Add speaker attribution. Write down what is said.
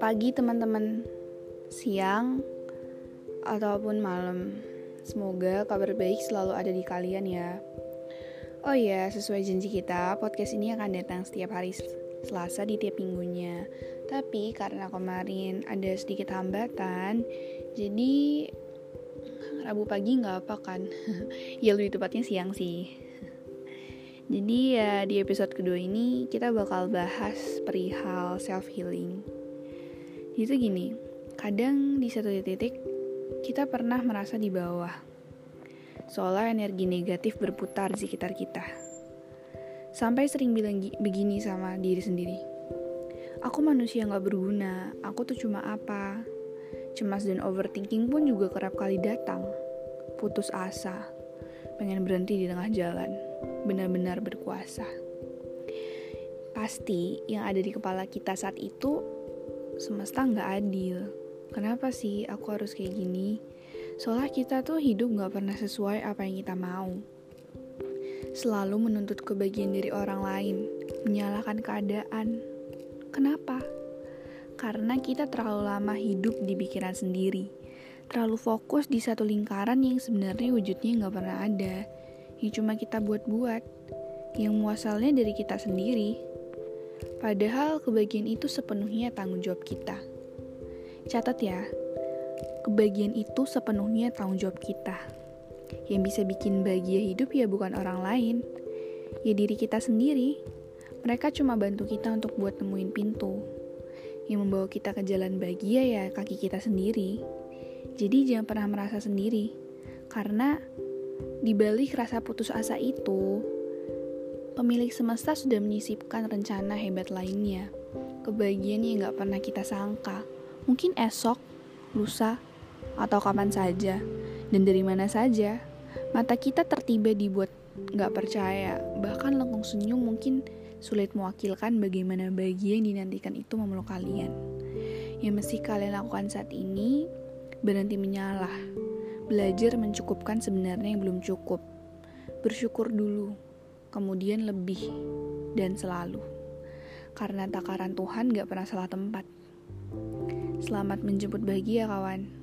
Speaker 1: pagi teman-teman, siang, ataupun malam. Semoga kabar baik selalu ada di kalian ya. Oh ya, sesuai janji kita, podcast ini akan datang setiap hari Selasa di tiap minggunya. Tapi karena kemarin ada sedikit hambatan, jadi Rabu pagi nggak apa kan? ya lebih tepatnya siang sih. Jadi ya di episode kedua ini kita bakal bahas perihal self healing. Itu gini, kadang di satu titik kita pernah merasa di bawah. Seolah energi negatif berputar di sekitar kita. Sampai sering bilang begini sama diri sendiri. Aku manusia gak berguna, aku tuh cuma apa. Cemas dan overthinking pun juga kerap kali datang. Putus asa, pengen berhenti di tengah jalan benar-benar berkuasa. Pasti yang ada di kepala kita saat itu semesta nggak adil. Kenapa sih aku harus kayak gini? Soalnya kita tuh hidup nggak pernah sesuai apa yang kita mau. Selalu menuntut kebahagiaan dari orang lain, menyalahkan keadaan. Kenapa? Karena kita terlalu lama hidup di pikiran sendiri, terlalu fokus di satu lingkaran yang sebenarnya wujudnya nggak pernah ada yang cuma kita buat-buat, yang muasalnya dari kita sendiri. Padahal kebahagiaan itu sepenuhnya tanggung jawab kita. Catat ya, kebahagiaan itu sepenuhnya tanggung jawab kita. Yang bisa bikin bahagia hidup ya bukan orang lain, ya diri kita sendiri. Mereka cuma bantu kita untuk buat nemuin pintu. Yang membawa kita ke jalan bahagia ya kaki kita sendiri. Jadi jangan pernah merasa sendiri. Karena di balik rasa putus asa itu, pemilik semesta sudah menyisipkan rencana hebat lainnya. Kebahagiaan yang gak pernah kita sangka. Mungkin esok, lusa, atau kapan saja, dan dari mana saja. Mata kita tertiba dibuat gak percaya, bahkan lengkung senyum mungkin sulit mewakilkan bagaimana bahagia yang dinantikan itu memeluk kalian. Yang mesti kalian lakukan saat ini, berhenti menyalah Belajar mencukupkan sebenarnya yang belum cukup. Bersyukur dulu, kemudian lebih, dan selalu. Karena takaran Tuhan gak pernah salah tempat. Selamat menjemput bahagia, kawan.